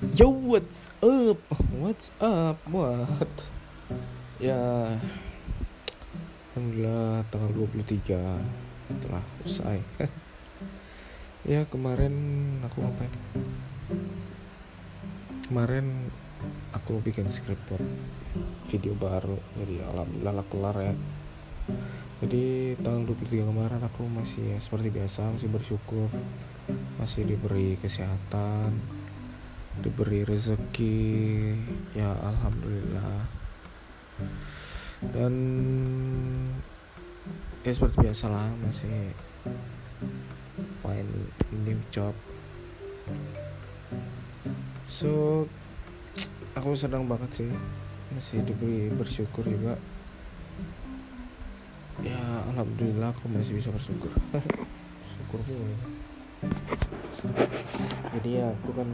Yo, what's up? What's up? What? Ya, Alhamdulillah tanggal 23 telah usai. ya kemarin aku ngapain? Kemarin aku bikin script buat video baru, jadi alhamdulillah kelar ya. Jadi tanggal 23 kemarin aku masih ya, seperti biasa masih bersyukur masih diberi kesehatan diberi rezeki. Ya alhamdulillah. Dan ya seperti biasa lah masih find new job. So aku sedang banget sih masih diberi bersyukur juga. Ya alhamdulillah aku masih bisa bersyukur. Syukur gue jadi ya itu kan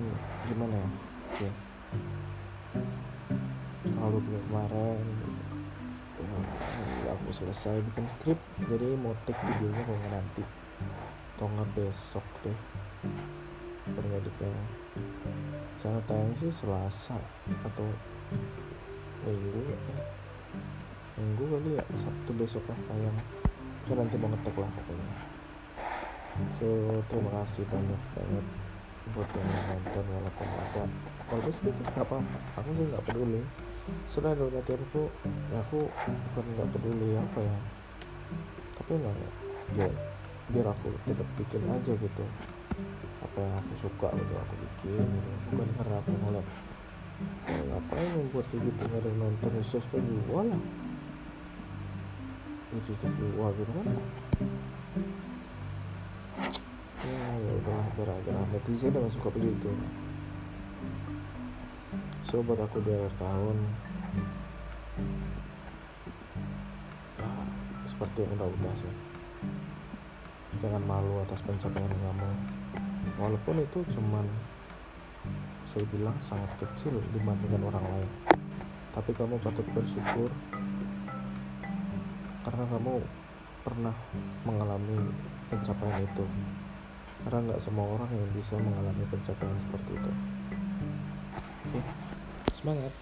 gimana ya? Ya. Kalau juga kemarin ya, aku selesai bikin skrip jadi mau take videonya kalau nggak nanti. Atau nggak besok deh periodiknya saya tayang sih selasa atau minggu ya. Minggu kali ya sabtu besok lah tayang. Saya nanti mau ngetek lah pokoknya so terima kasih banyak banget buat yang nonton walaupun ada walaupun sedikit nggak apa-apa. Aku sih nggak peduli. Sudah ada latihanku ya aku bukan nggak peduli apa ya. Tapi nggak ya biar aku tetap bikin aja gitu. Apa yang aku suka gitu aku bikin gitu. Bukan karena aku ngeliat ya, ngapain membuat kayak gitu nggak ada yang nonton sesuatu jual lah. Itu jual gitu kan ya ya udah netizen emang suka begitu. So buat aku di akhir tahun ya, seperti yang udah-udah sih jangan malu atas pencapaian kamu. Walaupun itu cuman saya bilang sangat kecil dibandingkan orang lain. Tapi kamu patut bersyukur karena kamu pernah mengalami pencapaian itu. Karena nggak semua orang yang bisa mengalami pencapaian seperti itu? Oke semangat